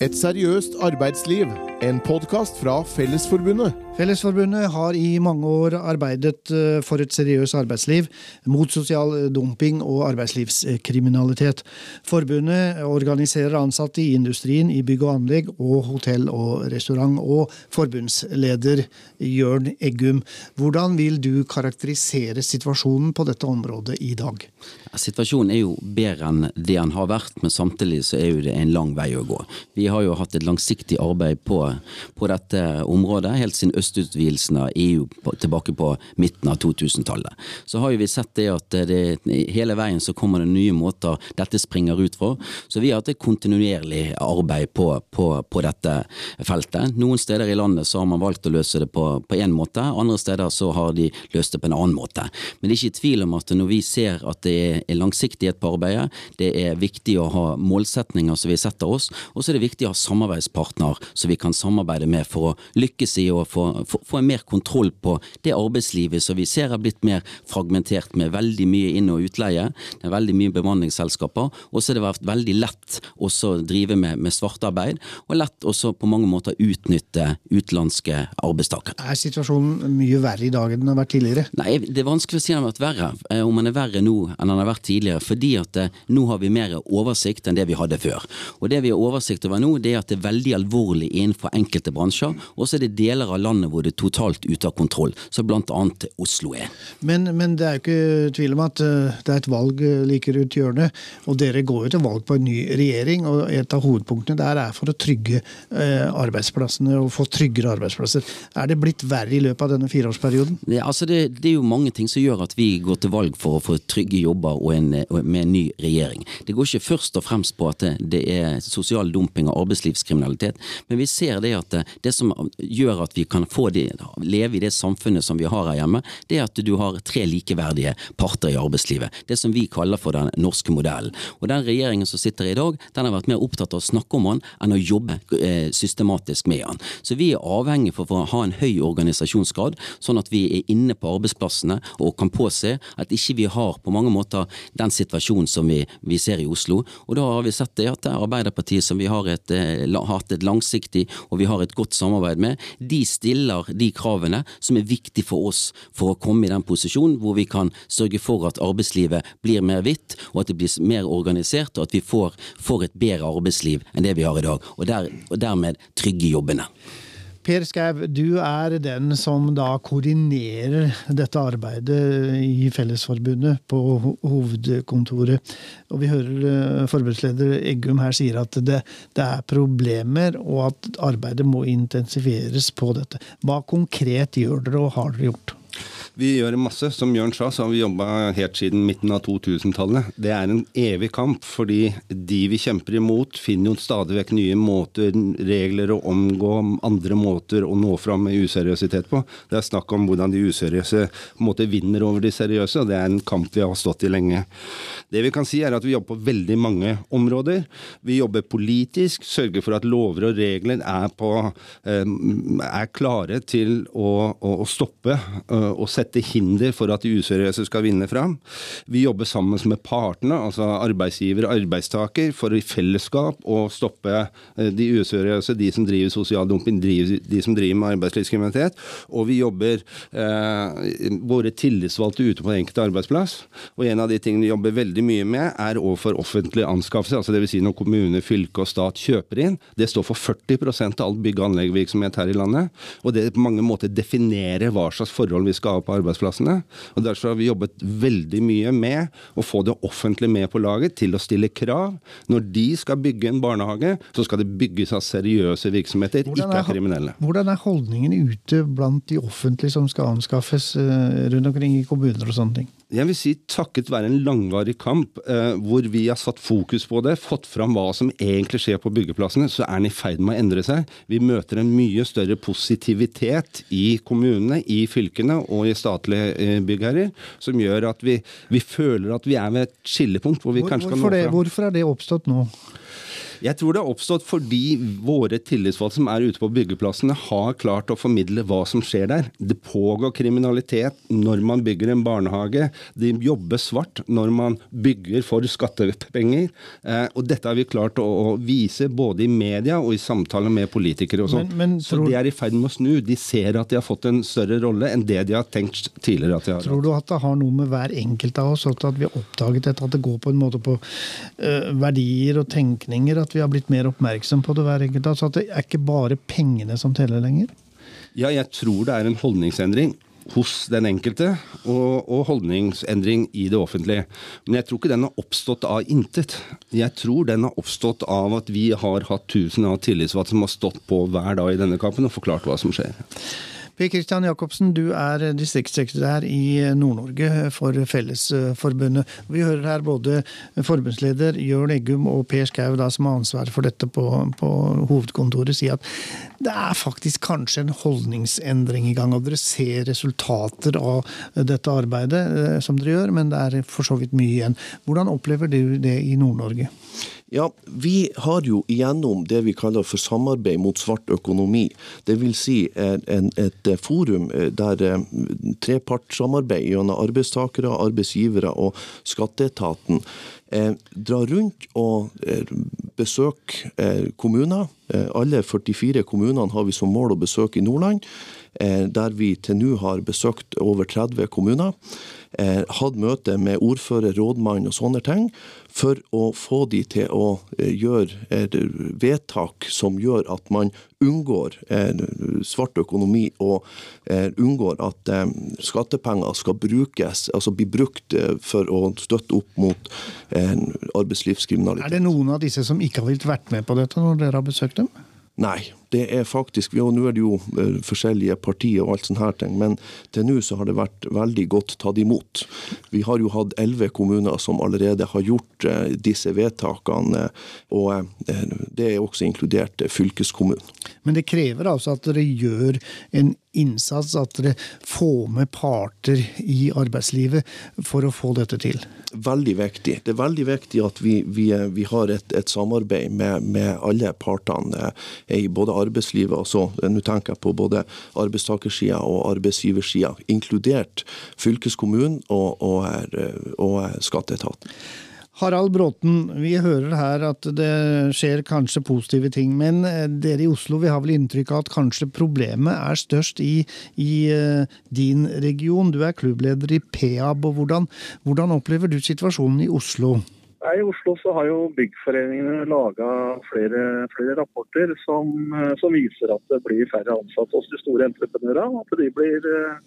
Et seriøst arbeidsliv. En podkast fra Fellesforbundet. Fellesforbundet har i mange år arbeidet eh, for et seriøst arbeidsliv, mot sosial dumping og arbeidslivskriminalitet. Forbundet organiserer ansatte i industrien, i bygg og anlegg og hotell og restaurant. Og forbundsleder Jørn Eggum, hvordan vil du karakterisere situasjonen på dette området i dag? Situasjonen er jo bedre enn det den har vært, men samtidig så er jo det en lang vei å gå. Vi har jo hatt et langsiktig arbeid på, på dette området helt siden østutvidelsen av EU på, tilbake på midten av 2000-tallet. Så har jo vi sett det at det, hele veien så kommer det nye måter dette springer ut fra. Så vi har hatt et kontinuerlig arbeid på, på, på dette feltet. Noen steder i landet så har man valgt å løse det på én måte, andre steder så har de løst det på en annen måte. Men det er ikke tvil om at når vi ser at det er langsiktighet på arbeidet. Det er viktig å ha målsetninger som vi setter oss, og så er det viktig å ha samarbeidspartner som vi kan samarbeide med for å lykkes i å få, få, få en mer kontroll på det arbeidslivet som vi ser har blitt mer fragmentert med veldig mye inn- og utleie. Det er veldig mye bemanningsselskaper, og så har det vært veldig lett å drive med, med svartarbeid, og lett også på mange måter utnytte utenlandske arbeidstakere. Er situasjonen mye verre i dag enn den har vært tidligere? Nei, det er vanskelig å si den har vært verre. Eh, om den er verre nå enn den har vært tidligere, fordi at eh, nå har vi mer oversikt enn det vi hadde før. Og Det vi har oversikt over nå, det er at det er veldig alvorlig innenfor enkelte bransjer, og så er det deler av landet hvor det er totalt ute av kontroll, som annet Oslo er. Men, men det er jo ikke tvil om at eh, det er et valg eh, like rundt hjørnet, og dere går jo til valg på en ny regjering, og et av hovedpunktene der er for å trygge arbeidsplassene og få tryggere arbeidsplasser. Er det blitt verre i løpet av denne fireårsperioden? Det, altså det, det er jo mange ting som gjør at vi går til valg for å få trygge jobber og en, med en ny regjering. Det går ikke først og fremst på at det er sosial dumping og arbeidslivskriminalitet, men vi ser det er at det som gjør at vi kan få de, leve i det samfunnet som vi har her hjemme, det er at du har tre likeverdige parter i arbeidslivet. Det som vi kaller for den norske modellen. Og Den regjeringen som sitter i dag, den har vært mer opptatt av å snakke om den enn å jobbe eh, systematisk med den. Så vi er avhengig for å ha en høy organisasjonsgrad, sånn at vi er inne på arbeidsplassene og kan påse at ikke vi har på mange måter den situasjonen som vi, vi, ser i Oslo. Og da har vi sett det at Arbeiderpartiet, som vi har et, eh, hatt et langsiktig og vi har et godt samarbeid med, de stiller de kravene som er viktig for oss for å komme i den posisjonen hvor vi kan sørge for at arbeidslivet blir mer hvitt, og at det blir mer organisert, og at vi får, får et bedre arbeidsliv enn det vi har i dag. Og, der, og dermed trygge jobbene. Per Skau, du er den som da koordinerer dette arbeidet i Fellesforbundet på hovedkontoret. Og vi hører eh, forbundsleder Eggum her sier at det, det er problemer, og at arbeidet må intensiveres på dette. Hva konkret gjør dere, og har dere gjort? Vi gjør masse. Som Jørn sa, så har vi jobba helt siden midten av 2000-tallet. Det er en evig kamp, fordi de vi kjemper imot, finner jo stadig vekk nye måter, regler å omgå, andre måter å nå fram med useriøsitet på. Det er snakk om hvordan de useriøse måte vinner over de seriøse, og det er en kamp vi har stått i lenge. Det vi kan si, er at vi jobber på veldig mange områder. Vi jobber politisk, sørger for at lover og regler er, på, eh, er klare til å, å stoppe eh, og sette sette hinder for at de useriøse skal vinne fram. Vi jobber sammen med partene, altså arbeidsgiver og arbeidstaker, for i fellesskap å stoppe eh, de useriøse, de som driver sosial dumping, de som driver med arbeidslivskriminalitet. Og vi jobber eh, våre tillitsvalgte ute på den enkelte arbeidsplass. Og en av de tingene vi jobber veldig mye med, er overfor offentlige anskaffelser. Altså Dvs. Si når kommune, fylke og stat kjøper inn. Det står for 40 av all bygg- og anleggsvirksomhet her i landet. Og det på mange måter definerer hva slags forhold vi skal ha på arbeidsplassene. og Derfor har vi jobbet veldig mye med å få det offentlige med på laget til å stille krav. Når de skal bygge en barnehage, så skal det bygges av seriøse virksomheter, ikke av kriminelle. Hvordan er holdningen ute blant de offentlige som skal anskaffes eh, rundt omkring i kommuner og sånne ting? Jeg vil si takket være en langvarig kamp eh, hvor vi har satt fokus på det, fått fram hva som egentlig skjer på byggeplassene, så er den i ferd med å endre seg. Vi møter en mye større positivitet i kommunene, i fylkene og i statlige eh, byggherrer, som gjør at vi, vi, føler at vi er ved et skillepunkt hvor vi hvor, kanskje kan nå fram. Hvorfor er det oppstått nå? Jeg tror det har oppstått fordi våre tillitsvalgte som er ute på byggeplassene, har klart å formidle hva som skjer der. Det pågår kriminalitet når man bygger en barnehage. De jobber svart når man bygger for skattepenger. Eh, og dette har vi klart å, vise både i media og i samtaler med politikere og sånn. Så de er i ferd med å snu. De ser at de har fått en større rolle enn det de har tenkt tidligere at de har Tror du at det har noe med hver enkelt av oss at vi har oppdaget dette, at det går på en måte på uh, verdier og tenkninger, at vi har blitt mer oppmerksom på det hver enkelt altså? At det er ikke bare pengene som teller lenger? Ja, jeg tror det er en holdningsendring hos den enkelte, og, og, holdningsendring i det offentlige. Men jeg tror ikke den har oppstått av intet. Jeg tror den har oppstått av at vi har hatt tusen av tillitsvalgte som har stått på hver dag i denne kampen og forklart hva som skjer. Per Kristian Jacobsen, du er distriktssekretær i Nord-Norge for Fellesforbundet. Vi hører her både forbundsleder Jørn Eggum og Per Skau, som har ansvaret for dette på, på, hovedkontoret, si at det er faktisk kanskje en holdningsendring i gang. Og dere ser resultater av dette arbeidet eh, som dere gjør, men det er for så vidt mye igjen. Hvordan opplever du det i Nord-Norge? Ja, Vi har jo igjennom det vi kaller for samarbeid mot svart økonomi. Vil si en, et forum eh, der eh, trepartssamarbeid gjennom arbeidstakere, arbeidsgivere og skatteetaten eh, drar rundt og eh, besøker eh, kommuner. Eh, alle 44 kommunene har vi som mål å besøke i Nordland. Der vi til nå har besøkt over 30 kommuner eh, hatt møte med ordfører, rådmann og sånne ting, for å få de til å eh, gjøre eh, vedtak som gjør at man unngår eh, svart økonomi og eh, unngår at eh, skattepenger skal brukes, altså bli brukt for å støtte opp mot arbeidslivskriminalitet. Er det noen av disse som ikke har vært med på dette når dere har besøkt dem? Nei, det er faktisk og Nå er det jo uh, forskjellige partier og alt sånne her ting, men til nå så har det vært veldig godt tatt imot. Vi har jo hatt elleve kommuner som allerede har gjort uh, disse vedtakene, og uh, det er også inkludert fylkeskommunen. Men det krever altså at dere gjør en innsats, at dere får med parter i arbeidslivet for å få dette til? Veldig viktig. Det er veldig viktig at vi, vi, vi har et, et samarbeid med, med, alle partene i både arbeidslivet og så, Nå tenker jeg på både arbeidstakersida og arbeidsgiversida, inkludert fylkeskommunen og, og, og skatteetaten. Harald Bråten, vi hører her at det skjer kanskje positive ting, men eh, dere i Oslo vi har vel inntrykk av at kanskje problemet er størst i, i din region. Du er klubbleder i PEAB. og hvordan, hvordan, opplever du situasjonen i Oslo? I Oslo så har jo byggforeningene laga flere, flere, rapporter som, eh, som, viser at det blir færre ansatte hos de store entreprenørene. At de blir uh,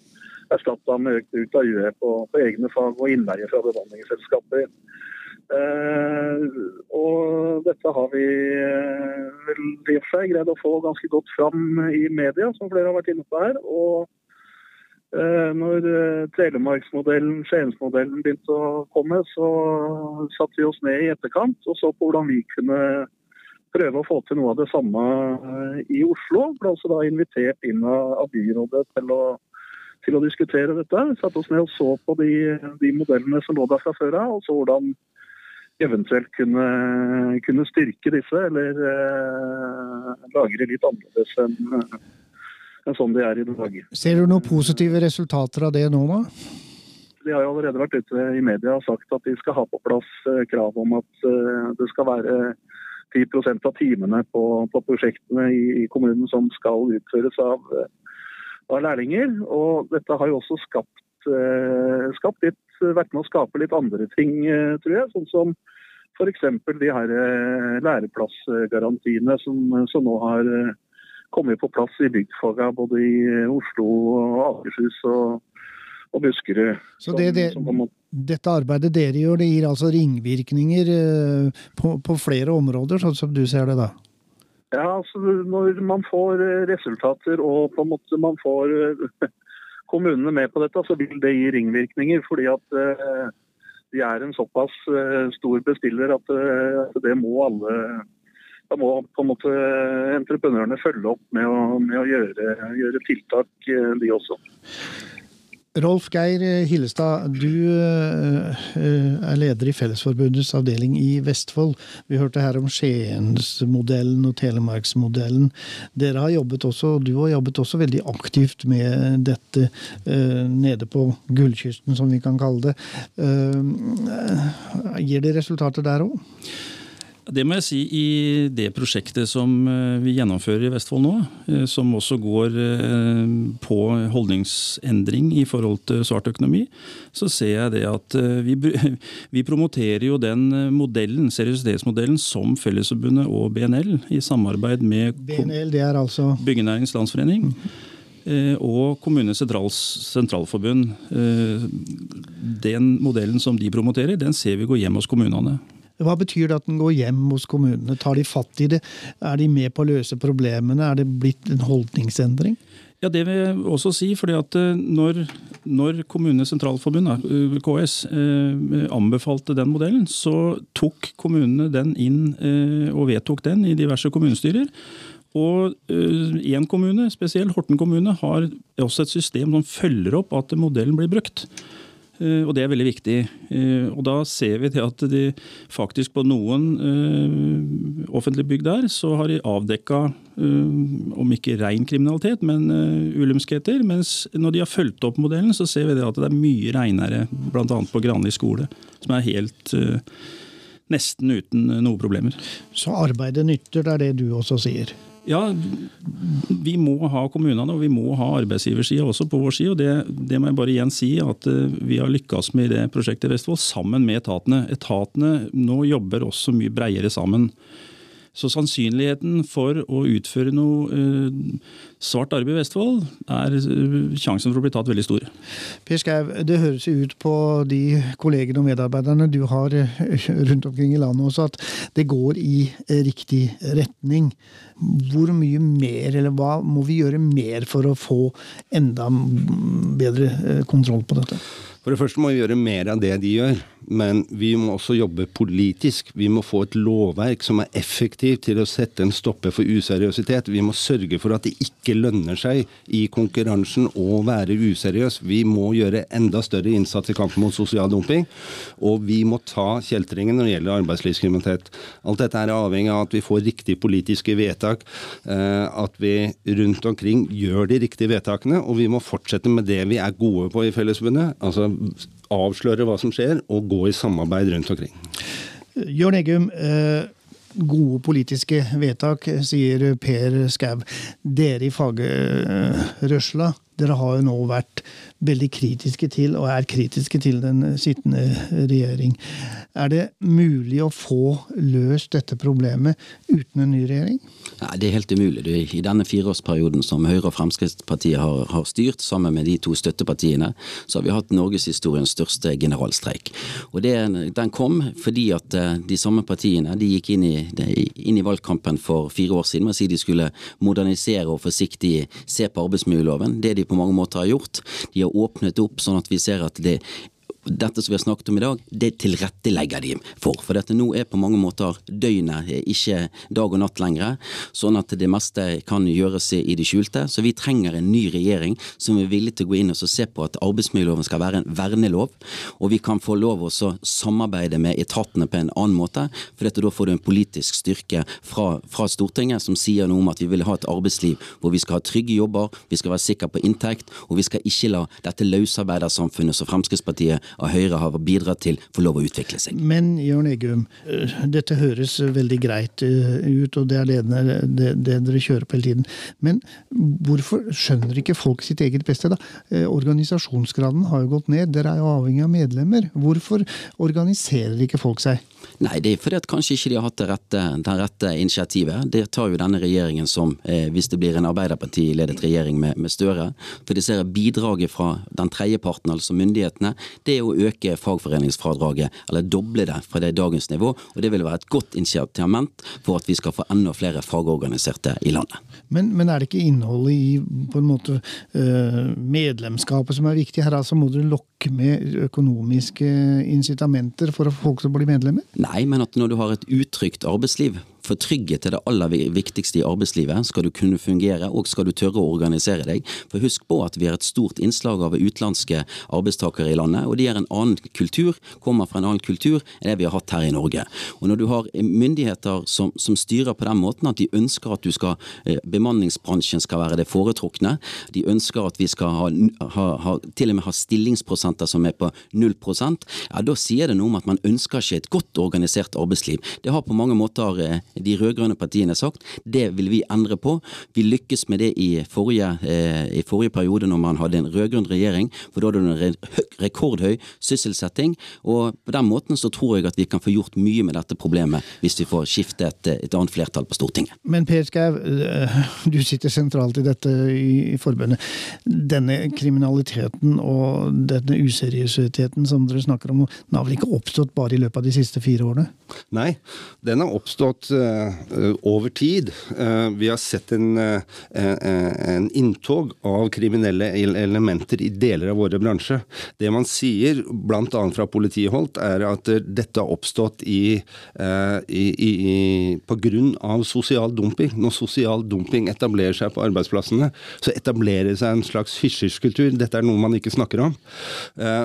erstatta med økt bruk av UE på, på egne fag og innleie fra bemanningsselskaper. Eh, og dette har vi uh, vel i og for seg greid å få ganske godt fram i media, som flere har vært inne på her. Og når Telemarksmodellen, Skiensmodellen begynte å komme, så satte vi oss ned i etterkant og så på hvordan vi kunne prøve å få til noe av det samme i Oslo. Ble også da invitert inn av byrådet til å til å diskutere dette. Vi satte oss ned og så på de, de modellene som lå der fra før av, og så hvordan eventuelt kunne, kunne styrke disse, eller eh, lagre litt annerledes enn en sånn de er i dag. Ser du noen positive resultater av det nå, da? De har jo allerede vært ute i media og sagt at de skal ha på plass eh, krav om at eh, det skal være 10% av timene på, på prosjektene i, i, kommunen som skal utføres av, av lærlinger. Og dette har jo også skapt, skapt litt vært med å skape litt andre ting, eh, tror jeg. Sånn som f.eks. de her eh, læreplassgarantiene som, som, nå har eh, kommet på plass i byggfaga både i Oslo, og Akershus og, og Buskerud. Så det, det, dette arbeidet dere gjør, det gir altså ringvirkninger på, på flere områder, sånn som du ser det da? Ja, altså Når man får resultater og på en måte man får kommunene med på dette, så vil det gi ringvirkninger. Fordi at de er en såpass stor bestiller at det må alle Da må på en måte entreprenørene følge opp med å, med å gjøre, gjøre, tiltak, de også. Rolf Geir Hillestad, du er leder i Fellesforbundets avdeling i Vestfold. Vi hørte her om Skiensmodellen og Telemarksmodellen. Dere har jobbet også, du har jobbet også veldig aktivt med dette nede på Gullkysten, som vi kan kalle det. Gir det resultater der òg? Det må jeg si i det prosjektet som eh, vi gjennomfører i Vestfold nå, eh, som også går eh, på holdningsendring i forhold til svart økonomi, så ser jeg det at vi, vi promoterer jo den modellen, seriøsitetsmodellen som Fellesforbundet og BNL i samarbeid med BNL, det er altså Byggenæringens Landsforening. Og Kommunenes sentralforbund. Den modellen som de promoterer, den ser vi gå hjem hos kommunene. Hva betyr det at den går hjem hos kommunene? Tar de fatt i det? Er de med på å løse problemene? Er det blitt en holdningsendring? Ja, Det vil jeg også si. fordi at eh, Når, når Kommunenes Sentralforbund, eh, KS, eh, anbefalte den modellen, så tok kommunene den inn og vedtok den i diverse kommunestyrer. Og én kommune, spesielt Horten kommune, har også et system som følger opp at modellen blir brukt. Eh, og det er veldig viktig. Eh, og da ser vi til at de faktisk på noen eh, offentlige bygg der, så har de avdekka om ikke ren kriminalitet, men ulumskheter. Mens når de har fulgt opp modellen, så ser vi det at det er mye reinere, bl.a. på Granli skole, som er helt nesten uten noen problemer. Så arbeidet nytter, det er det du også sier? Ja, vi må ha kommunene og vi må ha arbeidsgiversida også på vår side. og det, det, må jeg bare igjen si at eh, vi har lykkes med i det prosjektet i Vestfold sammen med etatene. Etatene nå jobber også mye bredere sammen. Så sannsynligheten for å utføre noe uh, svart arbeid i Vestfold, er uh, sjansen for å bli tatt veldig stor. Per Skau, det høres ut på de kollegene og medarbeiderne du har eh, rundt omkring i landet også, at det går i riktig retning. Hvor mye mer, eller hva må vi gjøre mer for å få enda bedre kontroll på dette? For det første må vi gjøre mer av det de gjør men vi må også jobbe politisk. Vi må få et lovverk som er effektivt til å sette en stopper for useriøsitet. Vi må sørge for at det ikke lønner seg i konkurransen å være useriøs. Vi må gjøre enda større innsats i kampen mot sosial dumping. Og vi må ta kjeltringen når det gjelder arbeidslivskriminalitet. Alt dette er avhengig av at vi får riktige politiske vedtak, eh, at vi rundt omkring gjør de riktige vedtakene, og vi må fortsette med det vi er gode på i Fellesforbundet. Altså avsløre hva som skjer, og gå i samarbeid rundt omkring. Jørn Eggum, eh, gode politiske vedtak, sier Per Skau. Dere i fagrørsla, dere har jo nå vært veldig kritiske til, og er kritiske til, den sittende regjering. Er det mulig å få løst dette problemet uten en ny regjering? Nei, Det er helt umulig. I denne fireårsperioden som Høyre og Fremskrittspartiet har, har, styrt, sammen med de to støttepartiene, så har vi hatt norgeshistoriens største generalstreik. Og det, Den kom fordi at eh, de samme partiene de gikk inn i, inn i valgkampen for fire år siden med å si de skulle modernisere og forsiktig se på arbeidsmiljøloven. Det de på mange måter har gjort. De har åpnet opp sånn at vi ser at det dette som vi har snakket om i dag, det tilrettelegger de for. For dette nå er på mange måter døgnet ikke dag og natt lenger, sånn at det meste kan gjøres i det skjulte. Så vi trenger en ny regjering som er villig til å gå inn og se på at arbeidsmiljøloven skal være en vernelov, og vi kan få lov å samarbeide med etatene på en annen måte. For dette, da får du en politisk styrke fra, fra Stortinget som sier noe om at vi vil ha et arbeidsliv hvor vi skal ha trygge jobber, vi skal være sikre på inntekt, og vi skal ikke la dette løsarbeidersamfunnet som Fremskrittspartiet av Høyre har bidratt til, får lov å utvikle seg. Men Jørn Eggum, eh, dette høres veldig greit eh, ut, og det er det, det, det dere kjører på hele tiden. Men hvorfor skjønner ikke folk sitt eget beste, da? Eh, organisasjonsgraden har jo gått ned, dere er jo avhengig av medlemmer. Hvorfor organiserer ikke folk seg? Nei, det er fordi at kanskje ikke de har hatt det rette, det rette initiativet. Det tar jo denne regjeringen som, eh, hvis det blir en Arbeiderparti-ledet regjering med, med, Støre. For de ser bidraget fra den tredje parten, altså myndighetene, det er å øke fagforeningsfradraget, eller doble det fra det dagens nivå. Og det vil være et godt initiativament for at vi skal få enda flere fagorganiserte i landet. Men, men er det ikke innholdet i på en måte eh, medlemskapet som er viktig her? Altså må dere lokke med økonomiske incitamenter for folk til å bli medlemmer? Nei, men at når du har et utrygt arbeidsliv, for trygghet er det aller viktigste i arbeidslivet. Skal du kunne fungere, og skal du tørre å organisere deg. For husk på at vi har et stort innslag av utenlandske arbeidstakere i landet, og de er en annen kultur, kommer fra en annen kultur enn det vi har hatt her i Norge. Og når du har myndigheter som, som styrer på den måten at de ønsker at du skal, eh, bemanningsbransjen skal være det foretrukne, de ønsker at vi skal ha, ha, ha, til og med ha stillingsprosenter som er på null prosent, ja da sier det noe om at man ønsker ikke et godt organisert arbeidsliv. Det har på mange måter eh, de rød-grønne partiene sagt. Det vil vi endre på. Vi lykkes med det i forrige, eh, i forrige periode når man hadde en rød-grønn regjering, for da hadde du en rekordhøy sysselsetting. Og på den måten så tror jeg at vi kan få gjort mye med dette problemet hvis vi får skifte et, et annet flertall på Stortinget. Men Per Skau, eh, du sitter sentralt i dette i forbundet. Denne kriminaliteten og denne useriøsiteten som dere snakker om, den har vel ikke oppstått bare i løpet av de siste fire årene? Nei, den har oppstått over tid. Uh, vi har sett en, uh, en, inntog av kriminelle elementer i deler av våre bransjer. Det man sier, bl.a. fra politiholdt, er at dette har oppstått i, i, i, på grunn av sosial dumping. Når sosial dumping etablerer seg på arbeidsplassene, så etablerer det seg en slags hysjerskultur. Dette er noe man ikke snakker om.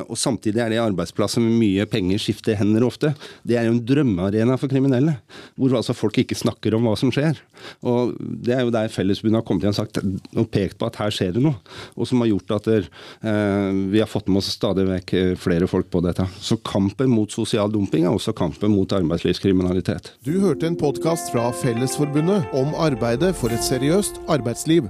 Og Samtidig er det arbeidsplasser med mye penger skifter hender ofte. Det er jo en drømmearena for kriminelle, hvor altså folk ikke snakker om hva som skjer. Og Det er jo der Fellesforbundet har kommet igjen og sagt og pekt på at her skjer det noe, og som har gjort at der, eh, vi har fått med oss stadig vekk eh, flere folk på dette. Så kampen mot sosial dumping er også kampen mot arbeidslivskriminalitet. Du hørte en podkast fra Fellesforbundet om arbeidet for et seriøst arbeidsliv.